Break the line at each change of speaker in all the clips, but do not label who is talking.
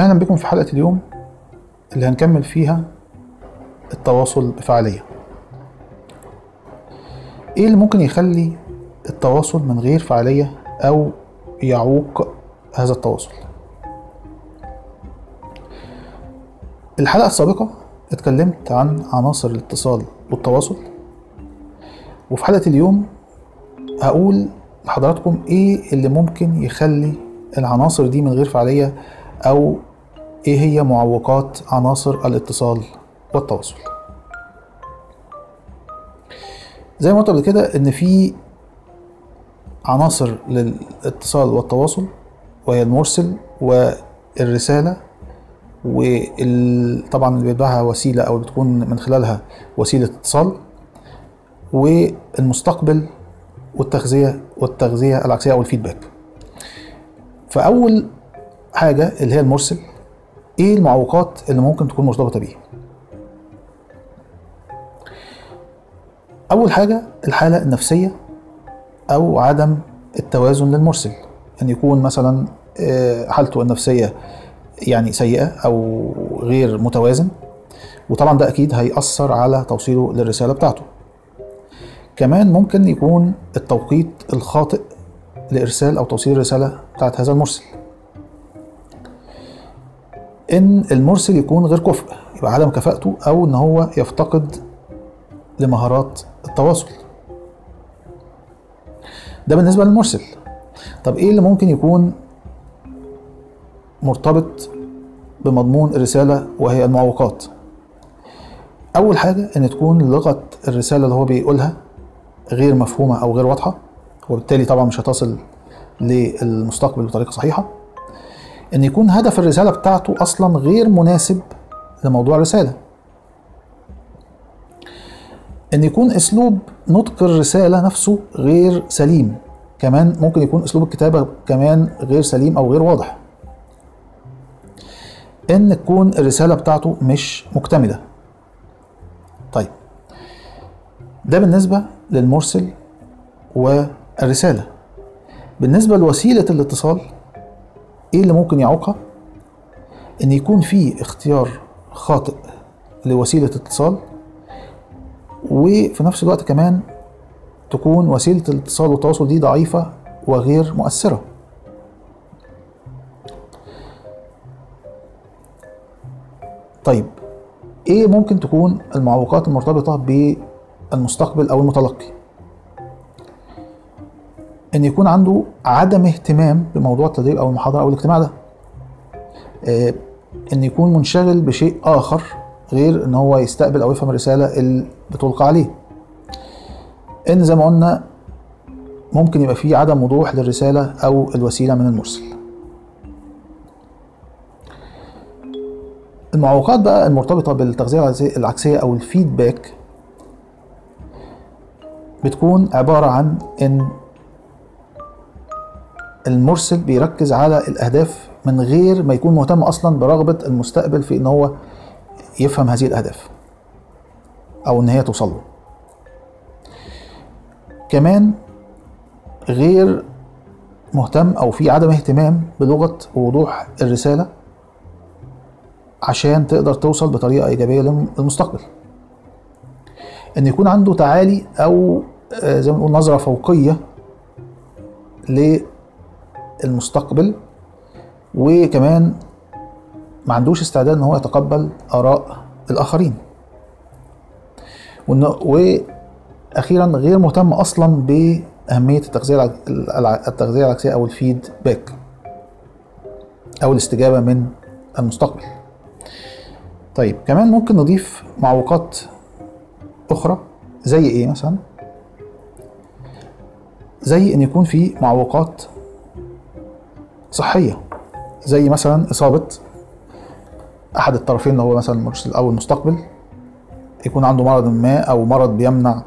أهلا بكم في حلقة اليوم اللي هنكمل فيها التواصل بفعالية إيه اللي ممكن يخلي التواصل من غير فعالية أو يعوق هذا التواصل؟ الحلقة السابقة اتكلمت عن عناصر الاتصال والتواصل وفي حلقة اليوم هقول لحضراتكم إيه اللي ممكن يخلي العناصر دي من غير فعالية أو إيه هي معوقات عناصر الاتصال والتواصل؟ زي ما قلت قبل كده إن في عناصر للاتصال والتواصل وهي المرسل والرسالة وطبعا اللي بيتبعها وسيلة أو بتكون من خلالها وسيلة اتصال والمستقبل والتغذية والتغذية العكسية أو الفيدباك فأول حاجة اللي هي المرسل إيه المعوقات اللي ممكن تكون مرتبطة بيه أول حاجة الحالة النفسية أو عدم التوازن للمرسل. أن يكون مثلا حالته النفسية يعني سيئة أو غير متوازن وطبعا ده أكيد هيأثر على توصيله للرسالة بتاعته. كمان ممكن يكون التوقيت الخاطئ لإرسال أو توصيل الرسالة بتاعت هذا المرسل. إن المرسل يكون غير كفء يبقى عدم كفاءته أو إن هو يفتقد لمهارات التواصل. ده بالنسبة للمرسل. طب إيه اللي ممكن يكون مرتبط بمضمون الرسالة وهي المعوقات؟ أول حاجة إن تكون لغة الرسالة اللي هو بيقولها غير مفهومة أو غير واضحة وبالتالي طبعا مش هتصل للمستقبل بطريقة صحيحة. إن يكون هدف الرسالة بتاعته أصلا غير مناسب لموضوع الرسالة. إن يكون أسلوب نطق الرسالة نفسه غير سليم كمان ممكن يكون أسلوب الكتابة كمان غير سليم أو غير واضح. إن تكون الرسالة بتاعته مش مكتملة. طيب ده بالنسبة للمرسل والرسالة. بالنسبة لوسيلة الاتصال إيه اللي ممكن يعوقها؟ إن يكون في اختيار خاطئ لوسيلة اتصال وفي نفس الوقت كمان تكون وسيلة الاتصال والتواصل دي ضعيفة وغير مؤثرة. طيب إيه ممكن تكون المعوقات المرتبطة بالمستقبل أو المتلقي؟ إن يكون عنده عدم اهتمام بموضوع التدريب أو المحاضرة أو الاجتماع ده. آه إن يكون منشغل بشيء آخر غير إن هو يستقبل أو يفهم الرسالة اللي بتلقى عليه. إن زي ما قلنا ممكن يبقى فيه عدم وضوح للرسالة أو الوسيلة من المرسل. المعوقات بقى المرتبطة بالتغذية العكسية أو الفيدباك بتكون عبارة عن إن المرسل بيركز على الأهداف من غير ما يكون مهتم أصلا برغبة المستقبل في إن هو يفهم هذه الأهداف أو إن هي توصل له. كمان غير مهتم أو في عدم اهتمام بلغة ووضوح الرسالة عشان تقدر توصل بطريقة إيجابية للمستقبل. إن يكون عنده تعالي أو زي ما نقول نظرة فوقية للمستقبل وكمان ما عندوش استعداد إن هو يتقبل آراء الآخرين وأخيرا غير مهتم أصلا بأهمية التغذية التغذية العكسية أو الفيدباك أو الاستجابة من المستقبل طيب كمان ممكن نضيف معوقات أخرى زي إيه مثلا؟ زي إن يكون في معوقات صحية. زي مثلا إصابة أحد الطرفين اللي هو مثلا المرسل أو المستقبل يكون عنده مرض ما أو مرض بيمنع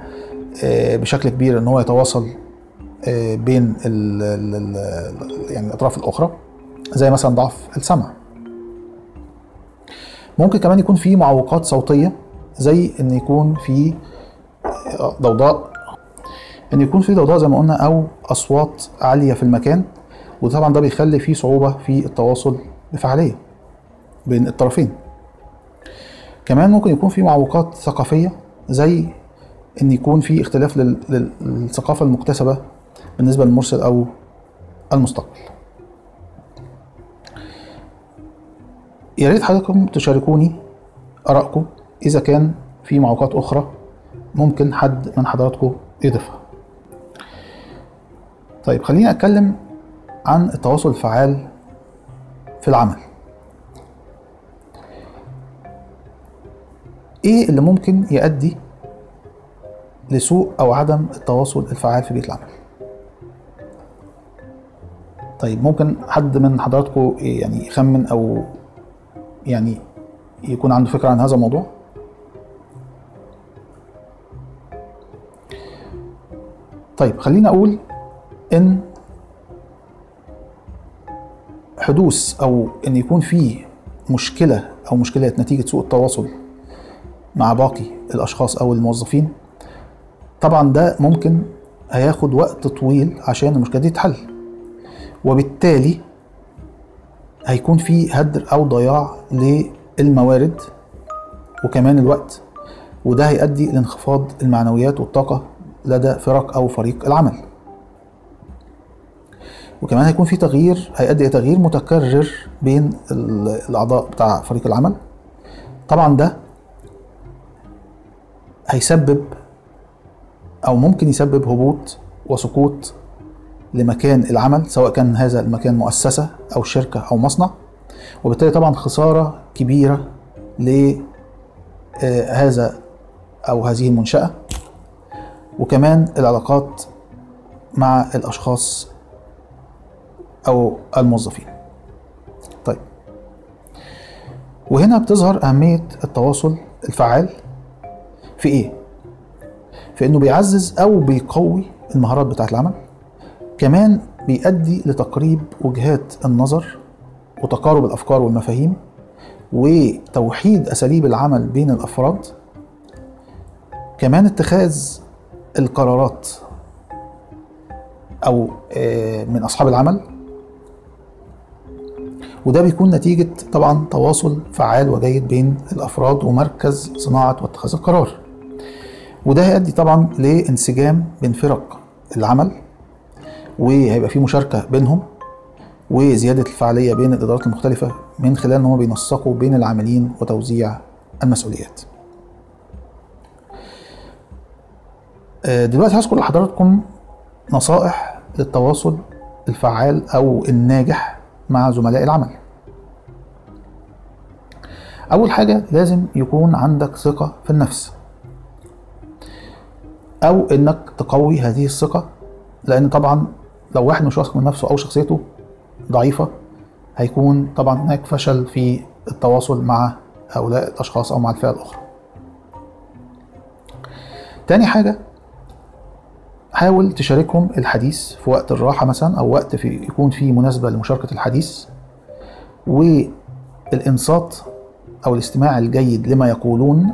بشكل كبير إن هو يتواصل بين ال ال يعني الأطراف الأخرى زي مثلا ضعف السمع. ممكن كمان يكون في معوقات صوتية زي إن يكون في ضوضاء. إن يكون في ضوضاء زي ما قلنا أو أصوات عالية في المكان وطبعا ده بيخلي فيه صعوبة في التواصل بفعاليه بين الطرفين كمان ممكن يكون في معوقات ثقافية زي إن يكون في اختلاف لل- لل- للثقافة المكتسبة بالنسبة للمرسل أو المستقبل يا ريت حضراتكم تشاركوني آرائكم إذا كان في معوقات أخرى ممكن حد من حضراتكم يضيفها. طيب خليني أتكلم عن التواصل الفعال في العمل. إيه اللي ممكن يؤدي لسوء أو عدم التواصل الفعال في بيئة العمل؟ طيب ممكن حد من حضراتكم يعني يخمن أو يعني يكون عنده فكرة عن هذا الموضوع طيب خليني أقول إن حدوث أو إن يكون في مشكلة أو مشكلات نتيجة سوء التواصل مع باقي الأشخاص أو الموظفين طبعا ده ممكن هياخد وقت طويل عشان المشكلة دي تتحل. وبالتالي هيكون في هدر أو ضياع للموارد وكمان الوقت وده هيؤدي لانخفاض المعنويات والطاقة لدى فرق أو فريق العمل. وكمان هيكون في تغيير هيؤدي إلى تغيير متكرر بين ال- الأعضاء بتاع فريق العمل. طبعا ده هيسبب أو ممكن يسبب هبوط وسقوط لمكان العمل سواء كان هذا المكان مؤسسة أو شركة أو مصنع. وبالتالي طبعا خسارة كبيرة لهذا أو هذه المنشأة. وكمان العلاقات مع الأشخاص أو الموظفين طيب وهنا بتظهر أهمية التواصل الفعال في إيه؟ في إنه بيعزز أو بيقوي المهارات بتاعة العمل كمان بيؤدي لتقريب وجهات النظر وتقارب الأفكار والمفاهيم وتوحيد أساليب العمل بين الأفراد كمان اتخاذ القرارات أو آه، من أصحاب العمل وده بيكون نتيجة طبعا تواصل فعال وجيد بين الأفراد ومركز صناعة واتخاذ القرار وده هيؤدي طبعا لانسجام بين فرق العمل وهيبقى في مشاركة بينهم وزيادة الفعالية بين الإدارات المختلفة من خلال إن هم بينسقوا بين العاملين وتوزيع المسؤوليات. آه، دلوقتي هذكر لحضراتكم نصائح للتواصل الفعال أو الناجح مع زملاء العمل. أول حاجة لازم يكون عندك ثقة في النفس أو إنك تقوي هذه الثقة لأن طبعا لو واحد مش واثق من نفسه أو شخصيته ضعيفة هيكون طبعا هناك فشل في التواصل مع هؤلاء الأشخاص أو مع الفئة الأخرى تاني حاجة حاول تشاركهم الحديث في وقت الراحة مثلا أو وقت في يكون فيه مناسبة لمشاركة الحديث والإنصات أو الاستماع الجيد لما يقولون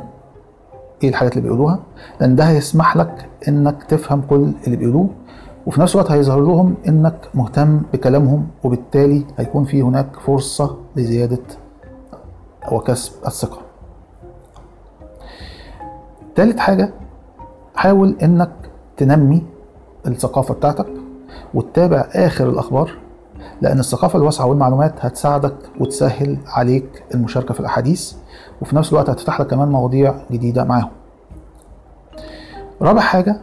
إيه الحاجات اللي بيقولوها لأن ده هيسمح لك إنك تفهم كل اللي بيقولوه وفي نفس الوقت هيظهر لهم إنك مهتم بكلامهم وبالتالي هيكون في هناك فرصة لزيادة وكسب الثقة. تالت حاجة حاول إنك تنمي الثقافة بتاعتك وتتابع آخر الأخبار لأن الثقافة الواسعة والمعلومات هتساعدك وتسهل عليك المشاركة في الأحاديث وفي نفس الوقت هتفتح لك كمان مواضيع جديدة معاهم. رابع حاجة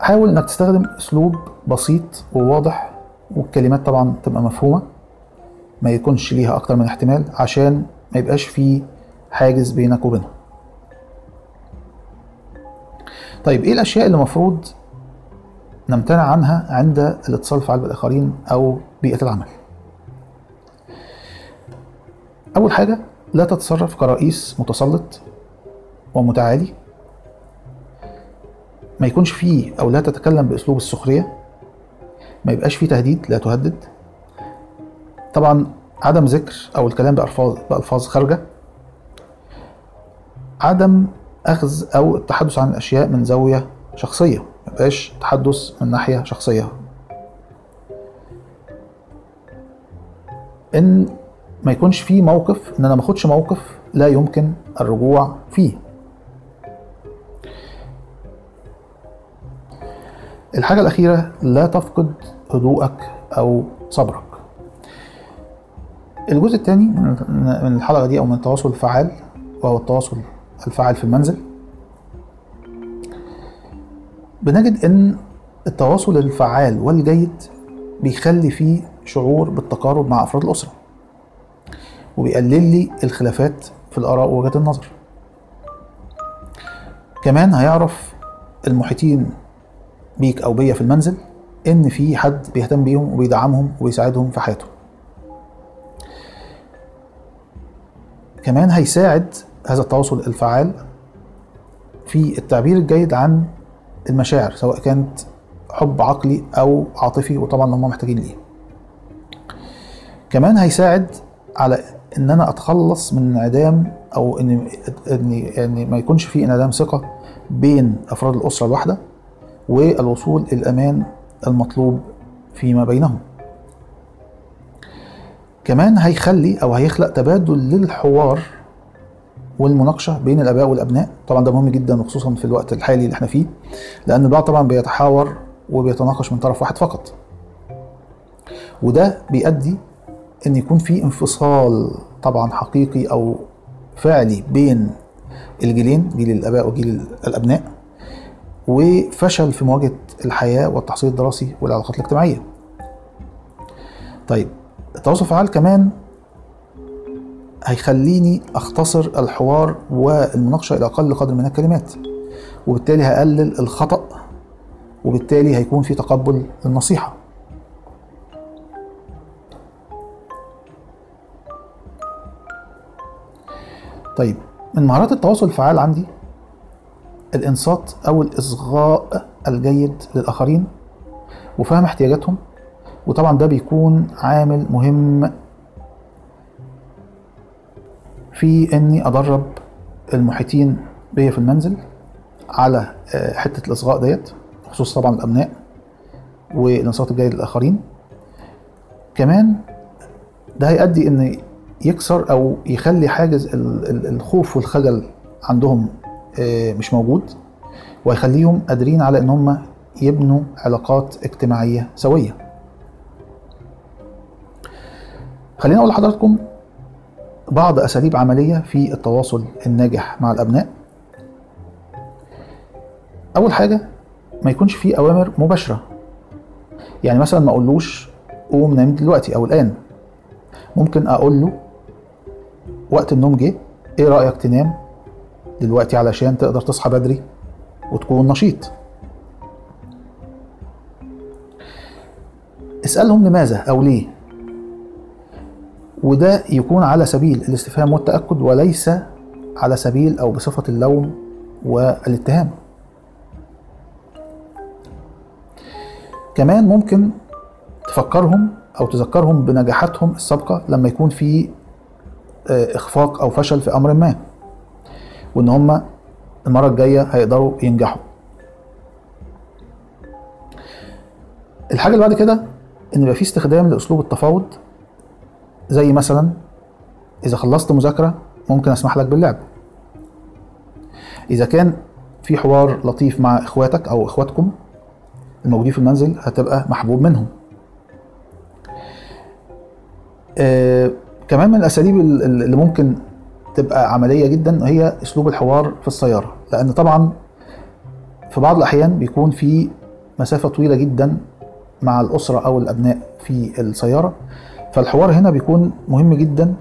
حاول إنك تستخدم أسلوب بسيط وواضح والكلمات طبعا تبقى مفهومة ما يكونش ليها أكتر من احتمال عشان ما يبقاش في حاجز بينك وبينهم. طيب إيه الأشياء اللي المفروض نمتنع عنها عند الاتصال الفعال بالاخرين أو بيئة العمل؟ أول حاجة لا تتصرف كرئيس متسلط ومتعالي. ما يكونش فيه أو لا تتكلم بأسلوب السخرية. ما يبقاش فيه تهديد لا تهدد. طبعا عدم ذكر أو الكلام بألفاظ بألفاظ خارجة. عدم أخذ أو التحدث عن الاشياء من زاوية شخصية ما يبقاش تحدث من ناحية شخصية. إن ما يكونش فيه موقف إن أنا ما أخدش موقف لا يمكن الرجوع فيه. الحاجة الأخيرة لا تفقد هدوءك أو صبرك. الجزء الثاني من الحلقة دي أو من التواصل الفعال وهو التواصل الفعال في المنزل. بنجد إن التواصل الفعال والجيد بيخلي فيه شعور بالتقارب مع أفراد الأسرة وبيقلل لي الخلافات في الآراء ووجهات النظر. كمان هيعرف المحيطين بيك أو بيا في المنزل إن في حد بيهتم بيهم وبيدعمهم وبيساعدهم في حياتهم كمان هيساعد هذا التواصل الفعال في التعبير الجيد عن المشاعر سواء كانت حب عقلي أو عاطفي وطبعا هم محتاجين ليه كمان هيساعد على إن أنا أتخلص من انعدام أو إن إن يعني ما يكونش في انعدام ثقة بين أفراد الأسرة الواحدة والوصول إلى الأمان المطلوب فيما بينهم. كمان هيخلي أو هيخلق تبادل للحوار والمناقشة بين الآباء والأبناء طبعا ده مهم جدا وخصوصا في الوقت الحالي اللي إحنا فيه لأن البعض طبعا بيتحاور وبيتناقش من طرف واحد فقط. وده بيؤدي إن يكون في انفصال طبعا حقيقي أو فعلي بين الجيلين جيل الآباء وجيل الأبناء وفشل في مواجهة الحياة والتحصيل الدراسي والعلاقات الاجتماعية. طيب التواصل الفعال كمان هيخليني أختصر الحوار والمناقشة إلى أقل قدر من الكلمات وبالتالي هقلل الخطأ وبالتالي هيكون في تقبل للنصيحه طيب من مهارات التواصل الفعال عندي الإنصات أو الإصغاء الجيد للآخرين وفهم احتياجاتهم وطبعا ده بيكون عامل مهم في إني أدرب المحيطين بيا في المنزل على حتة الإصغاء ديت خصوصا طبعا الأبناء والانصات الجيد للاخرين كمان ده هيؤدي إن يكسر أو يخلي حاجز الخوف والخجل عندهم مش موجود ويخليهم قادرين على إن هم يبنوا علاقات اجتماعية سوية. خليني أقول لحضراتكم بعض أساليب عملية في التواصل الناجح مع الأبناء. أول حاجة ما يكونش فيه أوامر مباشرة. يعني مثلا ما أقولوش قوم نام دلوقتي أو الآن. ممكن أقول له وقت النوم جه إيه رأيك تنام دلوقتي علشان تقدر تصحى بدري وتكون نشيط؟ اسألهم لماذا أو ليه؟ وده يكون على سبيل الاستفهام والتأكد وليس على سبيل أو بصفة اللوم والاتهام. كمان ممكن تفكرهم أو تذكرهم بنجاحاتهم السابقة لما يكون في إخفاق أو فشل في أمر ما وإن هم المرة الجاية هيقدروا ينجحوا. الحاجة اللي بعد كده إن يبقى في استخدام لأسلوب التفاوض زي مثلا إذا خلصت مذاكرة ممكن أسمح لك باللعب. إذا كان في حوار لطيف مع إخواتك أو إخواتكم الموجودين في المنزل هتبقى محبوب منهم. آه كمان من الأساليب اللي ممكن تبقى عملية جدا هي أسلوب الحوار في السيارة. لأن طبعا في بعض الأحيان بيكون في مسافة طويلة جدا مع الأسرة أو الأبناء في السيارة. فالحوار هنا بيكون مهم جدا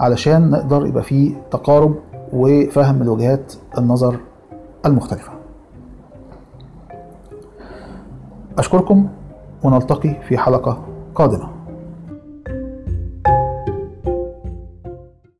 علشان نقدر يبقى فيه تقارب وفهم الوجهات النظر المختلفة. أشكركم ونلتقي في حلقة قادمة.